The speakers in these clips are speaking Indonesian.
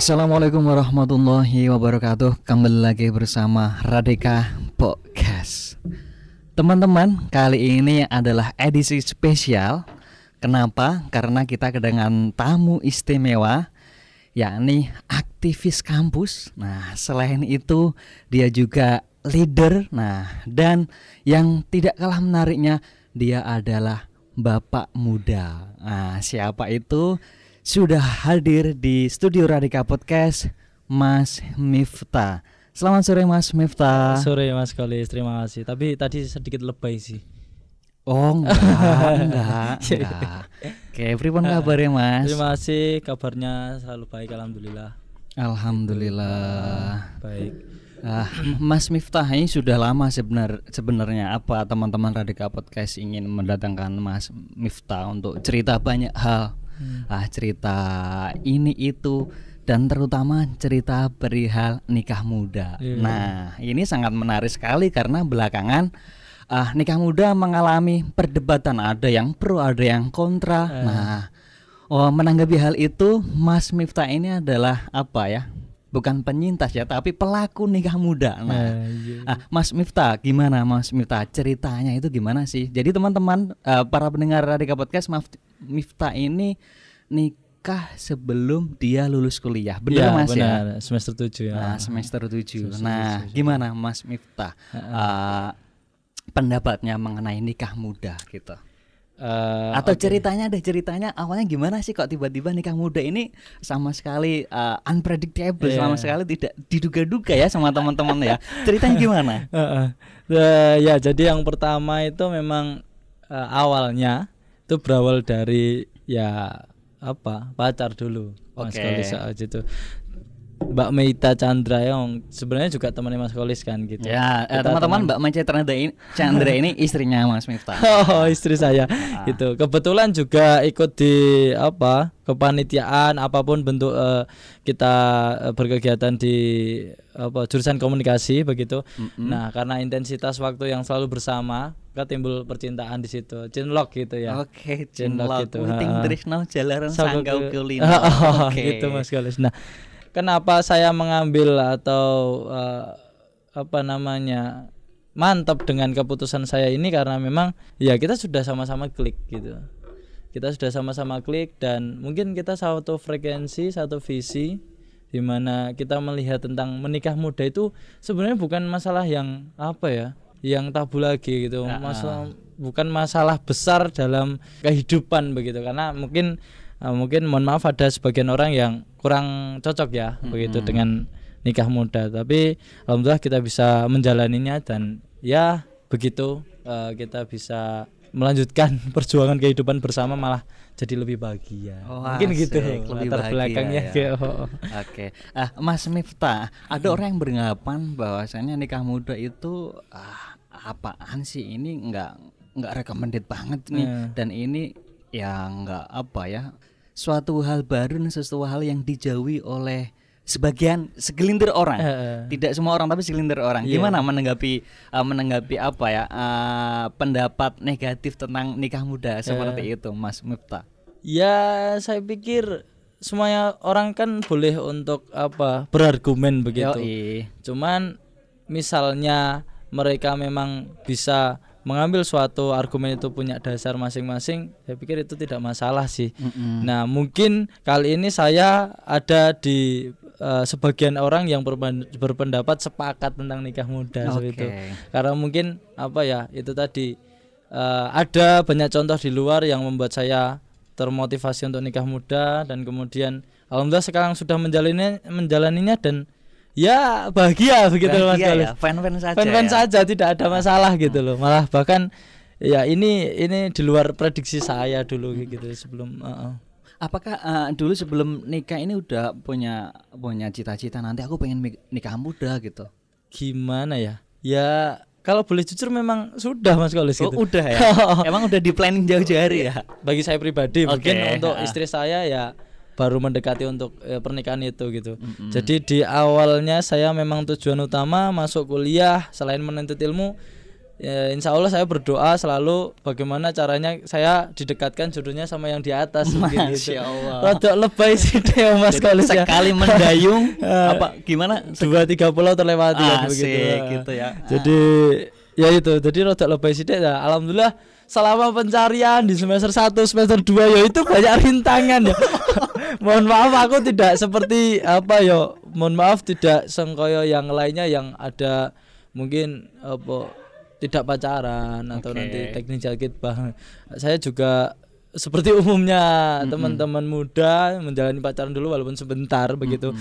Assalamualaikum warahmatullahi wabarakatuh Kembali lagi bersama Radika Podcast Teman-teman, kali ini adalah edisi spesial Kenapa? Karena kita kedatangan tamu istimewa yakni aktivis kampus. Nah, selain itu dia juga leader. Nah, dan yang tidak kalah menariknya dia adalah bapak muda. Nah, siapa itu? Sudah hadir di studio Radika Podcast Mas Mifta. Selamat sore Mas Mifta. Sore Mas Kolis, terima kasih. Tapi tadi sedikit lebay sih. Oh enggak, enggak, enggak. Oke, everyone kabarnya Mas? Terima kasih, kabarnya selalu baik alhamdulillah. Alhamdulillah. Baik. Ah, Mas Miftah ini sudah lama sebenar sebenarnya apa teman-teman Radika Podcast ingin mendatangkan Mas Miftah untuk cerita banyak hal. Ah, cerita ini itu dan terutama cerita perihal nikah muda. Iya. Nah, ini sangat menarik sekali karena belakangan ah nikah muda mengalami perdebatan ada yang pro, ada yang kontra. Nah, oh menanggapi hal itu Mas Miftah ini adalah apa ya? Bukan penyintas ya, tapi pelaku nikah muda. Nah, Eh, iya. Ah, Mas Miftah, gimana Mas Miftah? Ceritanya itu gimana sih? Jadi teman-teman eh, para pendengar Radika Podcast, Maf- Miftah ini nikah sebelum dia lulus kuliah. Benar Iya, Mas ya? benar. Semester 7 ya. Nah, semester 7. Semester Nah, tujuh. gimana Mas Miftah? eh, pendapatnya mengenai nikah muda gitu. Eh, Atau ceritanya deh ceritanya awalnya gimana sih kok tiba-tiba nikah muda ini sama sekali uh, unpredictable Iya. sama sekali tidak diduga-duga ya sama teman-teman ya. Ceritanya gimana? Heeh. Eh, ya, jadi yang pertama itu memang eh, awalnya itu berawal dari ya apa? pacar dulu. Mas Oke. Kolis saat itu. Mbak Meita Chandra yang sebenarnya juga temannya Mas Kolis kan gitu. Ya, eh, teman-teman Mbak Mai Chandra ini, Chandra ini istrinya Mas Miftah. Oh istri saya gitu. Kebetulan juga ikut di apa kepanitiaan apa pun bentuk eh, kita eh, berkegiatan di apa jurusan komunikasi begitu. Nah karena intensitas waktu yang selalu bersama, kan timbul percintaan di situ, cinlok gitu ya. Oke, Cinlok cinlok gitu, Witing ha. Trisno Jalaran Sanggau Kulino. Oh, Oke. gitu Mas Galis. Nah, kenapa saya mengambil atau eh, apa namanya mantap dengan keputusan saya ini karena memang ya kita sudah sama-sama klik gitu. Kita sudah sama-sama klik dan mungkin kita satu frekuensi, satu visi di mana kita melihat tentang menikah muda itu sebenarnya bukan masalah yang apa ya, yang tabu lagi gitu. Masalah bukan masalah besar dalam kehidupan begitu karena mungkin uh, mungkin mohon maaf ada sebagian orang yang kurang cocok ya begitu dengan nikah muda tapi alhamdulillah kita bisa menjalaninya dan ya begitu uh, kita bisa melanjutkan perjuangan kehidupan bersama malah jadi lebih bahagia Oh, mungkin gitu asik, lebih latar bahagia belakangnya ya. gitu. Oke. Ah, Mas Miftah, ada orang yang beranggapan bahwasanya nikah muda itu ah, apaan sih ini nggak nggak recommended banget nih Iya. dan ini ya nggak apa ya suatu hal baru dan sesuatu hal yang dijauhi oleh sebagian segelintir orang. Heeh. Tidak semua orang tapi segelintir orang. Iya. Gimana menanggapi uh, menanggapi apa ya uh, pendapat negatif tentang nikah muda seperti itu, Mas Miftah? Ya saya pikir semuanya orang kan boleh untuk apa berargumen begitu. Yoi. Cuman misalnya mereka memang bisa mengambil suatu argumen itu punya dasar masing-masing, saya pikir itu tidak masalah sih. Mm-mm. Nah mungkin kali ini saya ada di eh, sebagian orang yang berpen- berpendapat sepakat tentang nikah muda seperti itu. Karena mungkin apa ya itu tadi eh, ada banyak contoh di luar yang membuat saya termotivasi untuk nikah muda dan kemudian alhamdulillah sekarang sudah menjalaninya menjalaninya dan ya bahagia begitu loh, Mas Galis. ya, fan-fan saja. Fan-fan ya. saja tidak ada masalah gitu loh. Malah bahkan ya ini ini di luar prediksi saya dulu gitu sebelum uh-uh. Apakah eh, dulu sebelum nikah ini udah punya punya cita-cita nanti aku pengen nikah muda gitu? gimana ya? Ya kalau boleh jujur memang sudah Mas Kolis Oh, gitu. udah ya. Emang udah di planning jauh-jauh hari ya? Bagi saya pribadi mungkin Oke, untuk ha. istri saya ya baru mendekati untuk eh, pernikahan itu gitu. Jadi di awalnya saya memang tujuan utama masuk kuliah selain menuntut ilmu ya, insya Allah saya berdoa selalu bagaimana caranya saya didekatkan jodohnya sama yang di atas gitu. Masya Allah. Rodok lebay sih deh Mas Jadi ya. sekali mendayung apa gimana? Dua tiga pulau terlewati kan Asik, begitu. gitu ya. Jadi ya itu, jadi rodok lebay sih ya. Alhamdulillah selama pencarian di semester 1, semester 2 ya itu banyak rintangan ya. Mohon maaf aku tidak seperti apa ya. Mohon maaf tidak sengkoyo yang lainnya yang ada mungkin apa tidak pacaran atau nanti teknik jakit bang. Saya juga seperti umumnya teman-teman muda menjalani pacaran dulu walaupun sebentar begitu.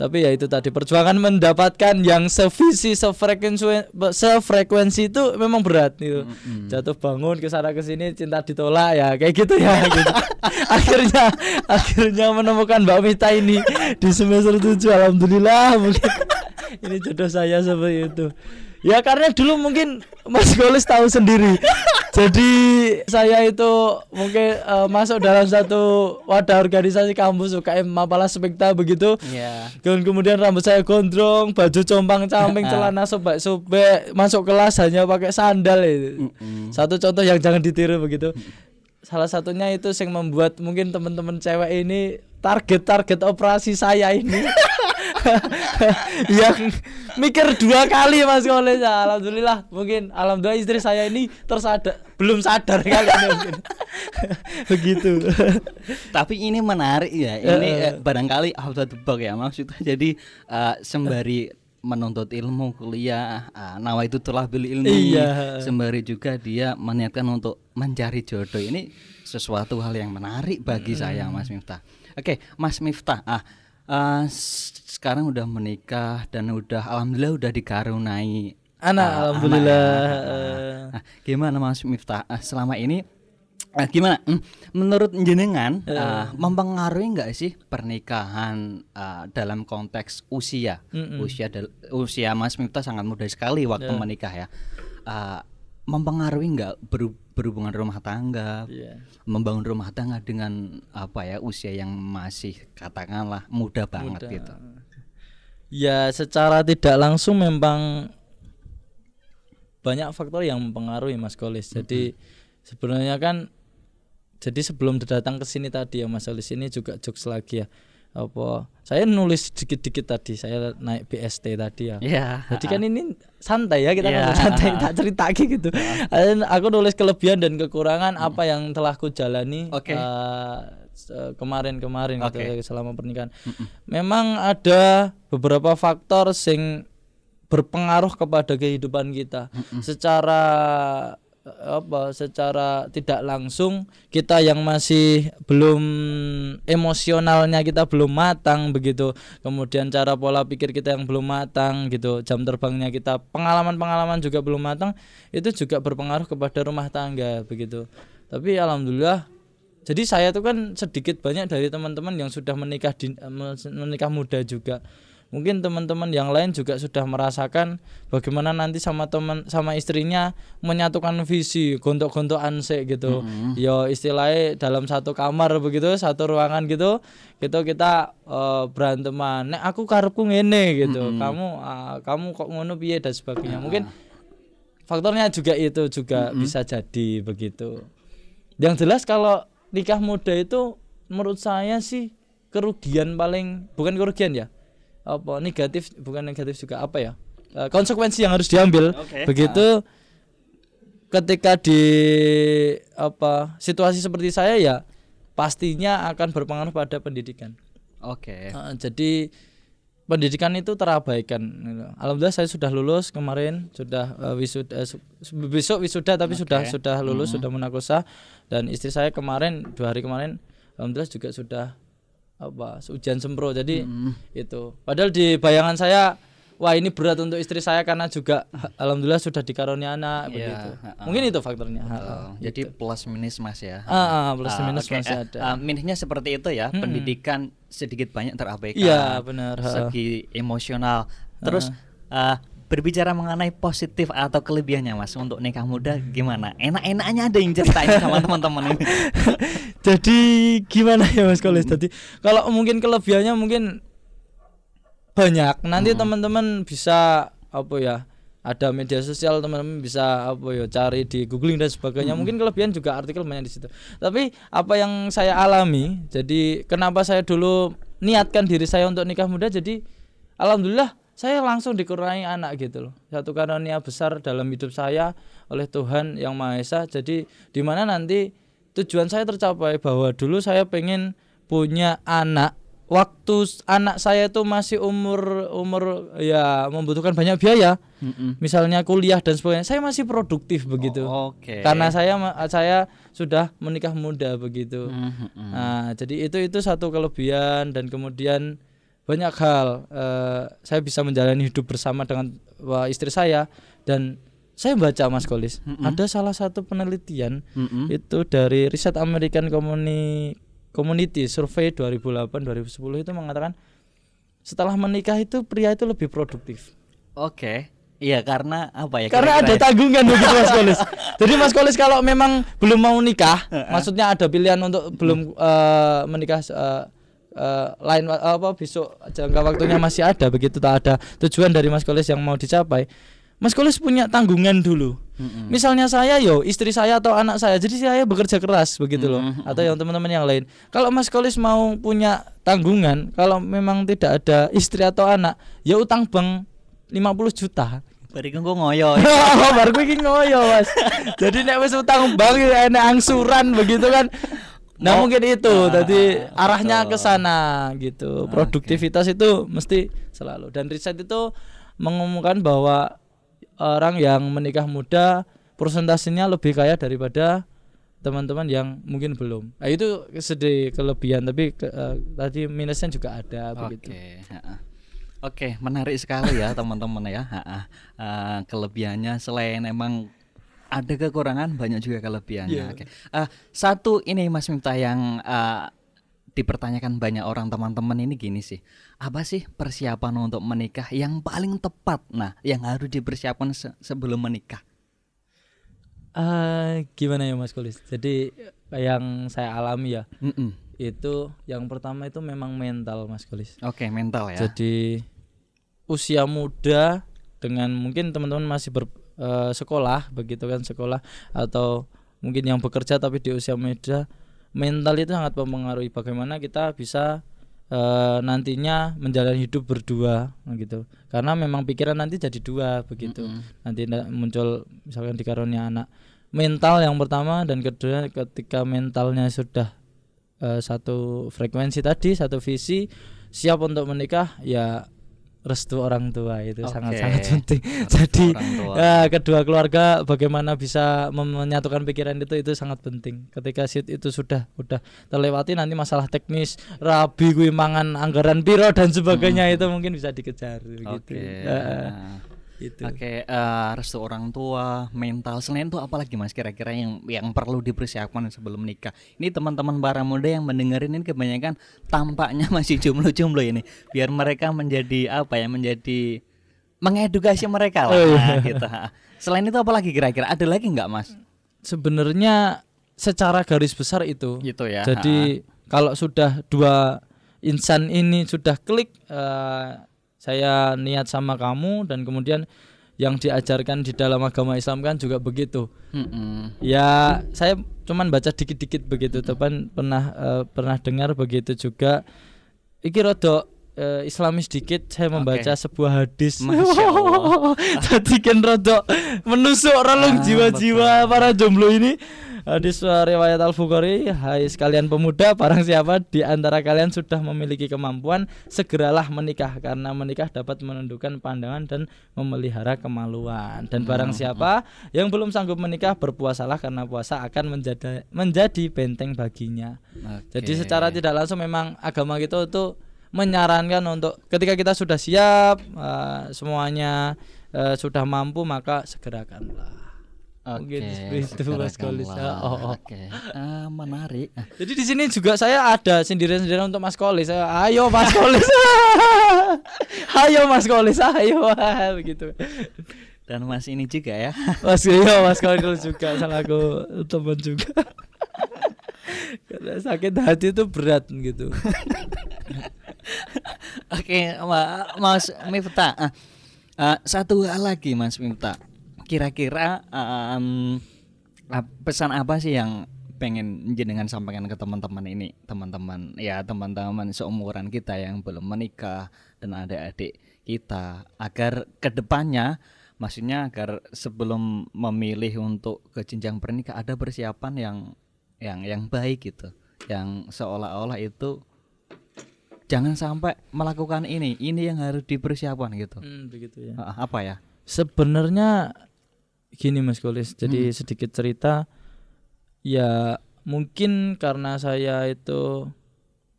Tapi ya itu tadi perjuangan mendapatkan yang sevisi sefrekuensi sefrekuensi itu memang berat gitu. Jatuh bangun ke sana ke sini cinta ditolak ya kayak gitu ya gitu. akhirnya akhirnya menemukan Mbak Mita ini di semester 7 alhamdulillah mungkin ini jodoh saya seperti itu. Ya karena dulu mungkin Mas Golis tahu sendiri. Jadi saya itu mungkin eh, masuk dalam satu wadah organisasi kampus UKM Mapala Spekta begitu. Iya. Dan kemudian rambut saya gondrong, baju compang-camping, celana sobek-sobek, masuk kelas hanya pakai sandal itu. Satu contoh yang jangan ditiru begitu. Salah satunya itu yang membuat mungkin teman-teman cewek ini target-target operasi saya ini. yang mikir dua kali Mas Koles ya, alhamdulillah mungkin alhamdulillah istri saya ini tersadar belum sadar kali ini mungkin begitu Tapi ini menarik ya. Ini Eh, eh, barangkali out of the box ya maksudnya. Jadi eh, sembari menuntut ilmu kuliah, ah, nawa itu telah beli ilmu. Iya. Sembari juga dia meniatkan untuk mencari jodoh. Ini sesuatu hal yang menarik bagi saya, Mas Miftah. Oke, Mas Miftah. Ah, eh, s- sekarang udah menikah dan udah alhamdulillah udah dikarunai anak ah, alhamdulillah. anak ya. Nah, gimana Mas Miftah? Ah, selama ini ah, gimana? Hmm, menurut jenengan ah, mempengaruhi nggak sih pernikahan ah, dalam konteks usia? Mm-mm. usia dal- usia Mas Miftah sangat muda sekali waktu menikah ya. Ah, mempengaruhi nggak berhubungan rumah tangga Iya. membangun rumah tangga dengan apa ya usia yang masih katakanlah muda banget Muda. gitu Ya secara tidak langsung memang banyak faktor yang mempengaruhi Mas Kolis. Jadi sebenarnya kan jadi sebelum datang ke sini tadi ya Mas Kolis ini juga jokes lagi ya. Apa saya nulis dikit-dikit tadi saya naik BST tadi ya. Iya Jadi kan ini santai ya kita Iya. ngobrol santai tak cerita gitu. Dan aku nulis kelebihan dan kekurangan apa yang telah ku jalani Oke. eh, se- kemarin-kemarin gitu, Oke. selama pernikahan. Memang ada beberapa faktor sing berpengaruh kepada kehidupan kita secara eh, apa secara tidak langsung kita yang masih belum emosionalnya kita belum matang begitu. Kemudian cara pola pikir kita yang belum matang gitu. Jam terbangnya kita pengalaman-pengalaman juga belum matang itu juga berpengaruh kepada rumah tangga begitu. Tapi alhamdulillah jadi saya tuh kan sedikit banyak dari teman-teman yang sudah menikah di, menikah muda juga mungkin teman-teman yang lain juga sudah merasakan bagaimana nanti sama teman sama istrinya menyatukan visi gontok-gontokan sik gitu. Yo istilahnya dalam satu kamar begitu satu ruangan gitu gitu kita eh, beranteman. Nek aku karepku ngene gitu. Kamu ah, kamu kok ngono piye dan sebagainya. Mungkin faktornya juga itu juga bisa jadi begitu. Yang jelas kalau nikah muda itu menurut saya sih kerugian paling bukan kerugian ya apa negatif bukan negatif juga apa ya? Eh, konsekuensi yang harus diambil. Oke. begitu ketika di apa situasi seperti saya ya pastinya akan berpengaruh pada pendidikan. Oke. Eh, jadi pendidikan itu terabaikan. gitu. Alhamdulillah saya sudah lulus kemarin, sudah eh, wisuda su- besok wisuda tapi sudah sudah lulus, sudah munakosa dan istri saya kemarin dua hari kemarin alhamdulillah juga sudah apa ujian sempro. Jadi itu. Padahal di bayangan saya wah ini berat untuk istri saya karena juga alhamdulillah sudah dikaruniai anak Iya, begitu. ha-ha. Mungkin itu faktornya. Ha. Oh, jadi plus minus mas ya Ah, ah, plus Ah, minus oke. masih Eh, ada. eh, minusnya seperti itu ya pendidikan sedikit banyak terabaikan Iya, benar, ha. segi emosional terus eh, berbicara mengenai positif atau kelebihannya mas untuk nikah muda gimana enak-enaknya ada yang ceritain sama teman-teman ini Jadi gimana ya Mas Kolis? Jadi kalau mungkin kelebihannya mungkin banyak. Nanti teman-teman bisa apa ya? ada media sosial teman-teman bisa apa ya cari di googling dan sebagainya mungkin kelebihan juga artikel banyak di situ tapi apa yang saya alami jadi kenapa saya dulu niatkan diri saya untuk nikah muda jadi alhamdulillah saya langsung dikurangi anak gitu loh. Satu karunia besar dalam hidup saya oleh Tuhan yang Maha Esa. Jadi di mana nanti tujuan saya tercapai bahwa dulu saya pengen punya anak. Waktu anak saya itu masih umur umur ya membutuhkan banyak biaya. Mm-mm. misalnya kuliah dan sebagainya. Saya masih produktif begitu. Oke. karena saya saya sudah menikah muda begitu. Mhm. Nah, jadi itu itu satu kelebihan. Dan kemudian banyak hal eh, saya bisa menjalani hidup bersama dengan wah, istri saya dan saya baca Mas Kolis ada salah satu penelitian Mm-mm. itu dari riset American Communi- Community Survey 2008 2010 itu mengatakan setelah menikah itu pria itu lebih produktif Oke. Iya karena apa ya? karena ada kira-kira ya? tanggungan begitu Mas Kolis. Jadi Mas Kolis kalau memang belum mau nikah, maksudnya ada pilihan untuk belum eh, menikah eh, eh, lain wa- apa besok jangka waktunya masih ada begitu tak ada tujuan dari Mas Kolis yang mau dicapai. Mas Kolis punya tanggungan dulu. Mm-mm. Misalnya saya yo istri saya atau anak saya, jadi saya bekerja keras begitu loh. Atau yang teman-teman yang lain. Kalau Mas Kolis mau punya tanggungan, kalau memang tidak ada istri atau anak, ya utang bank 50 juta. Bariku kok ngoyo. Baru gue iki ngoyo, Mas. Jadi nek wis utang bank ya enek angsuran begitu kan. Nah, Oh. mungkin itu. Ah, Tadi arahnya ke sana gitu. Produktivitas itu mesti selalu dan riset itu mengumumkan bahwa orang yang menikah muda persentasenya lebih kaya daripada teman-teman yang mungkin belum. Nah, itu sedih kelebihan tapi ke- eh, tadi minusnya juga ada begitu. Oke, menarik sekali ya teman-teman ya. Ha-ha. Eh, kelebihannya selain emang ada kekurangan, banyak juga kelebihannya. Iya. Oke. Eh, satu ini Mas Miftah yang eh, dipertanyakan banyak orang teman-teman ini gini sih. Apa sih persiapan untuk menikah yang paling tepat? Nah, yang harus dipersiapkan se- sebelum menikah. Eh, gimana ya Mas Kulis? Jadi yang saya alami ya Mm-mm. itu yang pertama itu memang mental Mas Kulis. Oke, mental ya. Jadi usia muda dengan mungkin teman-teman masih bersekolah begitu kan sekolah. Atau mungkin yang bekerja tapi di usia muda mental itu sangat mempengaruhi bagaimana kita bisa eh, nantinya menjalani hidup berdua gitu. Karena memang pikiran nanti jadi dua begitu. Nanti nda- muncul misalkan di karunia anak. Mental yang pertama dan kedua ketika mentalnya sudah eh, satu frekuensi tadi satu visi siap untuk menikah ya restu orang tua itu Oke. sangat sangat penting jadi eh, kedua keluarga bagaimana bisa menyatukan pikiran itu itu sangat penting ketika sit itu sudah udah terlewati nanti masalah teknis rabi kuwi mangan anggaran piro dan sebagainya itu mungkin bisa dikejar gitu Hmm. Oke. Itu Oke, eh, restu orang tua, mental. Selain itu apalagi Mas kira-kira yang yang perlu dipersiapkan sebelum nikah? Ini teman-teman para muda yang mendengarin ini kebanyakan tampaknya masih jomblo-jomblo ini. Biar mereka menjadi apa ya? Menjadi mengedukasi mereka lah Oh, iya. gitu. ha. Selain itu apalagi kira-kira? Ada lagi nggak Mas? sebenarnya secara garis besar itu Gitu ya. Jadi kalau sudah dua insan ini sudah klik eh, saya niat sama kamu dan kemudian yang diajarkan di dalam agama Islam kan juga begitu. Mm-mm. Ya saya cuman baca dikit-dikit begitu, teman pernah eh, pernah dengar begitu juga. Iki rodok eh, Islamis dikit saya membaca sebuah hadis. Tadi kan rodok menusuk relung Ah, jiwa-jiwa para jomblo ini. Hadis riwayat Al Bukhari, hai sekalian pemuda, barang siapa di antara kalian sudah memiliki kemampuan, segeralah menikah karena menikah dapat menundukkan pandangan dan memelihara kemaluan. Dan Hmm, barang siapa yang belum sanggup menikah, berpuasalah karena puasa akan menjadi menjadi benteng baginya. Oke. Jadi secara tidak langsung memang agama kita itu menyarankan untuk ketika kita sudah siap uh, semuanya uh, sudah mampu maka segerakanlah. Oke, segerakanlah. Oh, oh. Oke, Ah, menarik. Ah, Jadi di sini juga saya ada sindiran-sindiran untuk Mas Kolis. Ayo Mas Kolis. ayo Mas Kolis, ayo begitu. Dan Mas ini juga ya. Mas iya Mas Kolis juga salah aku teman juga. Karena sakit hati itu berat gitu. Oke, Ma- Mas Miftah. ah, Eh, satu hal lagi Mas Minta. Kira-kira ap- pesan apa sih yang pengen jenengan sampaikan ke teman-teman ini, teman-teman ya teman-teman seumuran kita yang belum menikah dan adik-adik kita agar ke depannya maksudnya agar sebelum memilih untuk ke jenjang pernikahan ada persiapan yang yang yang baik gitu, yang seolah-olah itu jangan sampai melakukan ini, ini yang harus dipersiapkan gitu. Hmm, begitu ya. Apa ya? Sebenarnya gini Mas Kolis, jadi sedikit cerita ya mungkin karena saya itu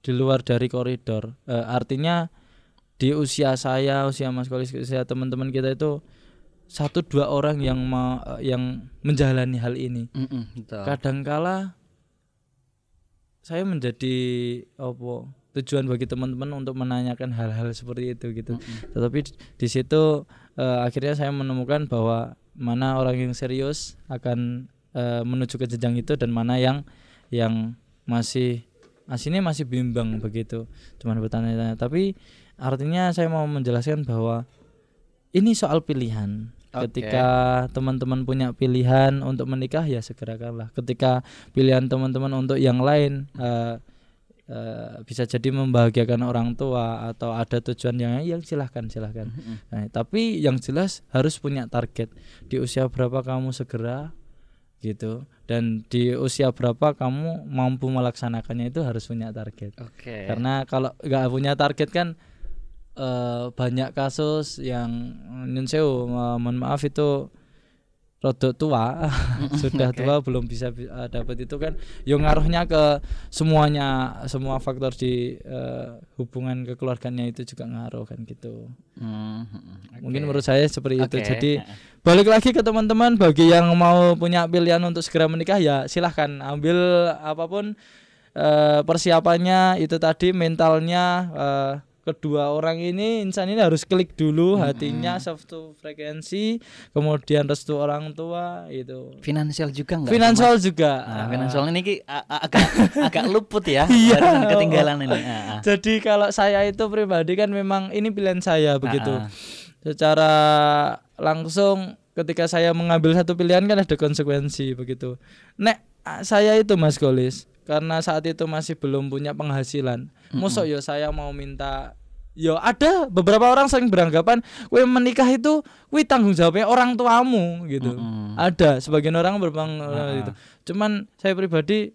di luar dari koridor. Eh, artinya di usia saya, usia Mas Kolis, usia teman-teman kita itu satu dua orang yang mau yang menjalani hal ini. Betul. Kadangkala saya menjadi apa tujuan bagi teman-teman untuk menanyakan hal-hal seperti itu gitu. Tetapi di- situ eh, akhirnya saya menemukan bahwa mana orang yang serius akan eh, menuju ke jenjang itu dan mana yang yang masih aslinya masih bimbang begitu. Cuman bertanya-tanya. Tapi artinya saya mau menjelaskan bahwa ini soal pilihan. Oke. Ketika teman-teman punya pilihan untuk menikah ya segerakanlah. Ketika pilihan teman-teman untuk yang lain eh, eh, bisa jadi membahagiakan orang tua atau ada tujuan yang yang silahkan silahkan. Nah, tapi yang jelas harus punya target di usia berapa kamu segera gitu dan di usia berapa kamu mampu melaksanakannya itu harus punya target. Oke. Karena kalau nggak punya target kan eh, banyak kasus yang nyun sewu, eh, mohon maaf itu rodok tua. Sudah tua belum bisa bi- eh, dapat itu kan. Yo ngaruhnya ke semuanya semua faktor di eh, hubungan kekeluarganya itu juga ngaruh kan gitu. Hmm, hmm, mungkin menurut saya seperti itu. Oke, jadi balik lagi ke teman-teman bagi yang mau punya pilihan untuk segera menikah ya silahkan ambil apa pun eh, persiapannya itu tadi mentalnya eh, kedua orang ini insan ini harus klik dulu hatinya satu frekuensi kemudian restu orang tua itu finansial juga enggak? finansial juga Nah, finansial ini ki agak agak luput ya. Iya. ketinggalan ini. Ah, ah. jadi kalau saya itu pribadi kan memang ini pilihan saya begitu Ah, secara langsung ketika saya mengambil satu pilihan kan ada konsekuensi begitu. Nek ah, saya itu Mas Golis karena saat itu masih belum punya penghasilan. Mosok yo saya mau minta Yo ada beberapa orang sering beranggapan kue menikah itu kue tanggung jawabnya orang tuamu gitu. Mm-mm. Ada sebagian orang berbang itu. Cuman saya pribadi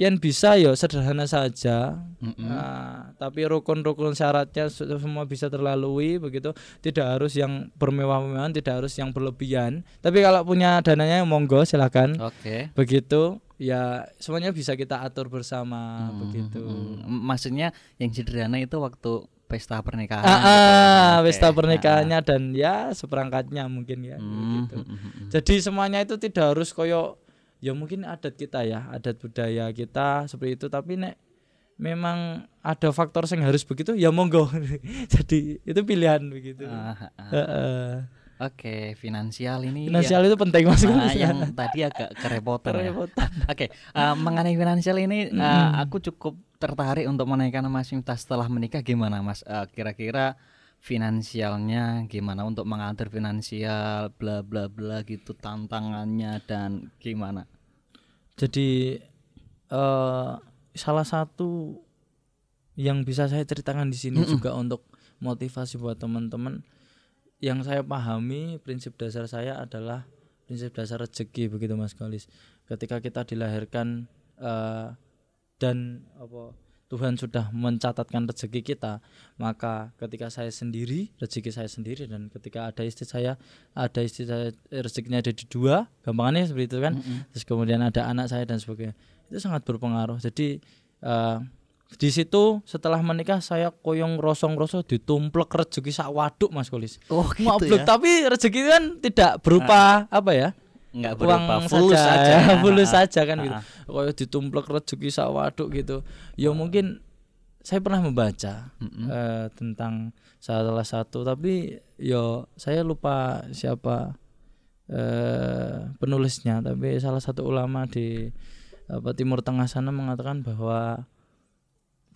yang bisa yo sederhana saja. Mm-mm. Nah, tapi rukun-rukun syaratnya semua bisa terlalui begitu. Tidak harus yang bermewah-mewahan, tidak harus yang berlebihan. Tapi kalau punya dananya monggo silakan. Oke. Begitu ya semuanya bisa kita atur bersama begitu. Hmm, Maksudnya yang sederhana itu waktu pesta pernikahan. Ah, gitu. ah, Oke. pesta pernikahannya dan ya seperangkatnya mungkin ya Hmm, begitu. hmm, hmm, hmm. Jadi semuanya itu tidak harus koyo ya mungkin adat kita ya, adat budaya kita seperti itu tapi nek memang ada faktor yang harus begitu ya monggo. Jadi itu pilihan begitu. Ah, ah, ah. Heeh. Oke, finansial ini Finansial itu penting Mas. yang, ah, yang tadi agak kerepotan. ya. Oke, eh, mengenai finansial ini eh, aku cukup tertarik untuk menanyakan Mas Miftah setelah menikah gimana Mas? Eh, Kira-kira finansialnya gimana untuk mengatur finansial bla bla bla gitu tantangannya dan gimana? Jadi eh salah satu yang bisa saya ceritakan di sini juga untuk motivasi buat teman-teman yang saya pahami prinsip dasar saya adalah prinsip dasar rezeki begitu Mas Galis. Ketika kita dilahirkan eh, dan apa Tuhan sudah mencatatkan rezeki kita, maka ketika saya sendiri rezeki saya sendiri dan ketika ada istri saya ada istri saya eh, rezekinya ada di dua, gampangannya seperti itu kan. Terus kemudian ada anak saya dan sebagainya. Itu sangat berpengaruh. Jadi eh, di situ setelah menikah saya koyong rosong-rosong ditumplek rezeki sak waduk Mas Kolis. Oh Mabluk, tapi rezeki kan tidak berupa apa ya? Enggak uang berupa fulus saja, saja. ya, fulus saja kan gitu. Kayak ditumplek rezeki sak waduk gitu. Ya mungkin saya pernah membaca eh, tentang salah satu tapi yo saya lupa siapa eh, penulisnya tapi salah satu ulama di apa Timur Tengah sana mengatakan bahwa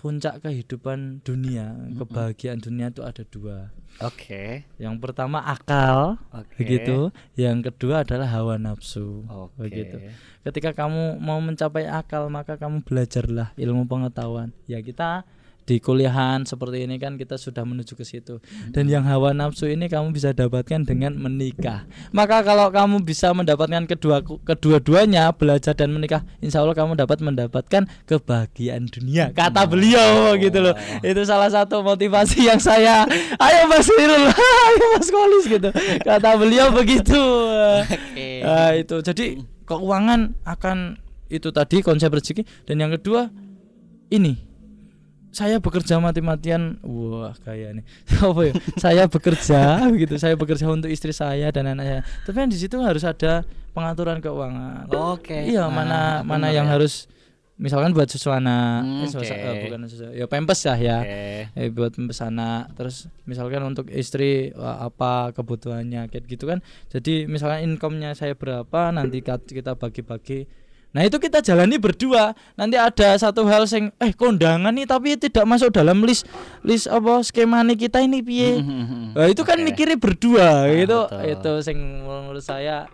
puncak kehidupan dunia kebahagiaan dunia itu ada dua Oke. yang pertama akal Oke. begitu yang kedua adalah hawa nafsu Oke. begitu ketika kamu mau mencapai akal maka kamu belajarlah ilmu pengetahuan ya kita di kuliahan seperti ini kan kita sudah menuju ke situ. Dan yang hawa nafsu ini kamu bisa dapatkan dengan menikah. Maka kalau kamu bisa mendapatkan kedua kedua-duanya belajar dan menikah insya Allah kamu dapat mendapatkan kebahagiaan dunia. Kata beliau gitu loh. Itu salah satu motivasi yang saya ayo Mas Wirul ayo Mas Kolis gitu. Kata beliau begitu. Oke. Nah, itu. Jadi keuangan akan itu tadi konsep rezeki. Dan yang kedua ini saya bekerja mati-matian. Wah kayak nih. Apa ya? Saya bekerja begitu saya bekerja untuk istri saya dan anak saya. Tapi kan di situ harus ada pengaturan keuangan. Oke. iya Nah, mana mana bener yang ya. harus misalkan buat susu anak Hmm, eh, susu- eh, bukan susu ya pempes ya ya. Oke. eh buat pempes anak terus misalkan untuk istri wah, apa kebutuhannya kayak gitu kan. Jadi misalkan income-nya saya berapa nanti kita bagi-bagi nah itu kita jalani berdua nanti ada satu hal sing eh kondangan nih tapi tidak masuk dalam list list apa skema nih kita ini piye Nah, itu kan Oke. mikirnya berdua gitu betul. itu sing menurut saya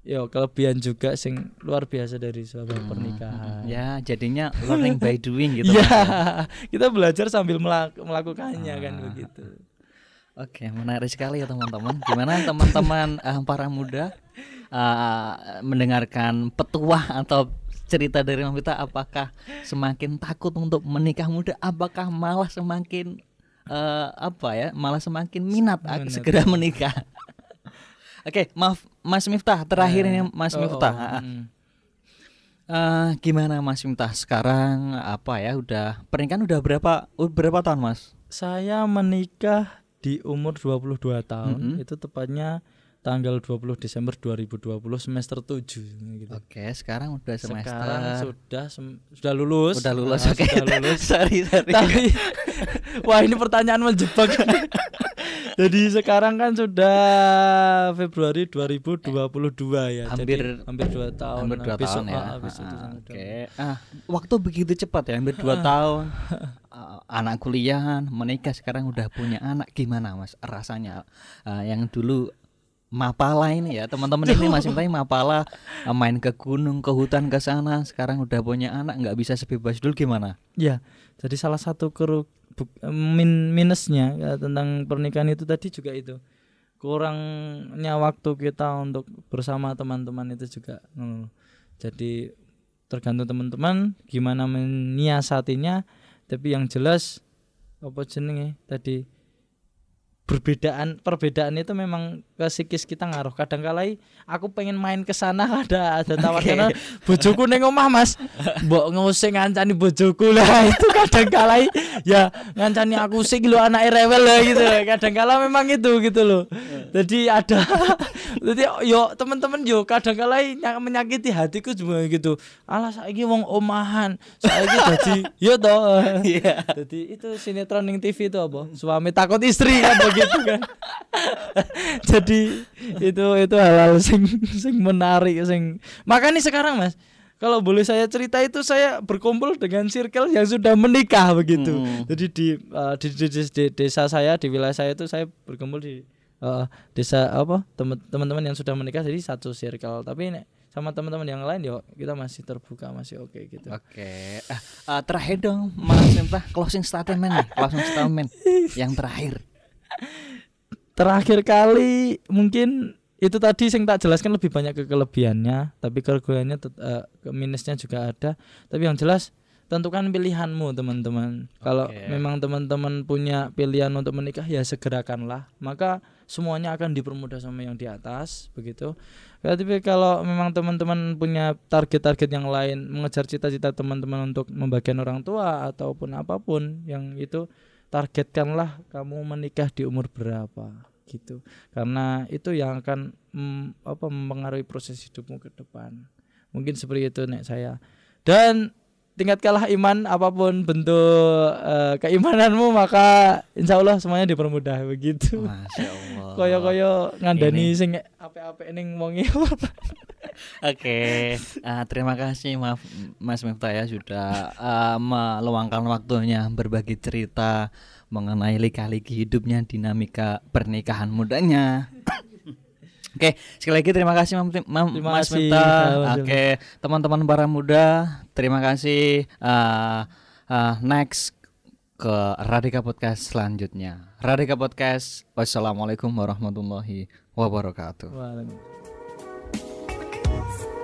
yo kelebihan juga sing luar biasa dari sebuah pernikahan Ya, jadinya learning by doing gitu. Iya, Mas. kita belajar sambil melak- melakukannya kan Ah. begitu. Oke, menarik sekali ya teman-teman. Gimana teman-teman eh, para muda eh, mendengarkan petuah atau cerita dari Mang Vita apakah semakin takut untuk menikah muda apakah malah semakin eh, apa ya malah semakin minat Minat. segera menikah Oke, maaf Mas Miftah terakhir ini Mas Oh, Miftah. oh, mm. Eh, gimana Mas Miftah sekarang apa ya udah pernikahan udah berapa uh, berapa tahun Mas? Saya menikah di umur 22 tahun, Mm-mm. itu tepatnya tanggal 20 Desember 2020 semester 7 gitu. Oke, sekarang udah semester Sekarang sudah sem- sudah lulus. udah lulus Ah, oke. Sudah lulus. sorry, sorry. Tapi wah ini pertanyaan menjebak. Jadi sekarang kan sudah Februari 2022 ya. Hampir- Jadi hampir 2 tahun. hampir dua Habis- tahun ya. ah, habis Ah, sudah. Oke. Ah, waktu begitu cepat ya, hampir dua tahun. Ah, anak kuliahan, menikah sekarang udah punya anak. Gimana Mas rasanya? Ah, yang dulu mapala ini ya, teman-teman ini masih tanya mapala ah, main ke gunung, ke hutan, ke sana. Sekarang udah punya anak, nggak bisa sebebas dulu gimana? Ya, jadi salah satu keru bu- min minusnya ya, tentang pernikahan itu tadi juga itu kurangnya waktu kita untuk bersama teman-teman itu juga. hmm. Jadi tergantung teman-teman gimana menyiasatinya. Tapi yang jelas apa jenenge tadi perbedaan perbedaan itu memang ke psikis kita ngaruh. Kadang kala aku pengen main ke sana ada ada tawaran bojoku neng omah mas. Mbok ngusik ngancani bojoku lah. Itu kadang kala ya ngancani aku sih lu anak rewel lah gitu. Kadang kala memang itu gitu loh. Jadi ada jadi yo teman-teman yo kadang kala ny- menyakiti hatiku cuma gitu alah saiki wong omahan saiki jadi yo toh Iya. jadi itu sinetron ning TV itu apa? Suami takut istri kan begitu kan. Jadi itu itu hal-hal sing sing menarik sing. Makanya sekarang Mas, kalau boleh saya cerita itu saya berkumpul dengan circle yang sudah menikah begitu. Hmm. Jadi di, uh, di, di, di- di desa saya di wilayah saya itu saya berkumpul di uh, desa apa teman- teman-teman yang sudah menikah jadi satu circle. Tapi nek sama teman-teman yang lain ya kita masih terbuka masih oke gitu. Oke. Ah, ah, terakhir dong Mas Miftah closing statement nih, closing statement yang terakhir. terakhir kali mungkin itu tadi yang tak jelaskan lebih banyak ke kelebihannya tapi kekurangannya eh, ke minusnya juga ada tapi yang jelas tentukan pilihanmu teman-teman kalau Oke. memang teman-teman punya pilihan untuk menikah ya segerakanlah maka semuanya akan dipermudah sama yang di atas begitu. Tapi kalau memang teman-teman punya target-target yang lain mengejar cita-cita teman-teman untuk membagian orang tua ataupun apa pun yang itu targetkanlah kamu menikah di umur berapa gitu. Karena itu yang akan mm, apa mempengaruhi proses hidupmu ke depan. Mungkin seperti itu nek saya. Dan tingkatkanlah iman apa pun bentuk eh, keimananmu maka insya Allah semuanya dipermudah begitu Masya Allah. koyo koyo ngandani Ini- sing ape-ape ning wonge Oke, ah, terima kasih maaf Mas Miftah ya sudah ah, meluangkan waktunya berbagi cerita mengenai lika-liku hidupnya, dinamika pernikahan mudanya. Oke, sekali lagi terima kasih Mam- Mam- Terima Mas kasih. Mas Oke, teman-teman para muda, terima kasih. Ah, ah, next ke Radika Podcast selanjutnya. Radika Podcast. Wassalamualaikum warahmatullahi wabarakatuh. Waalaikumsalam.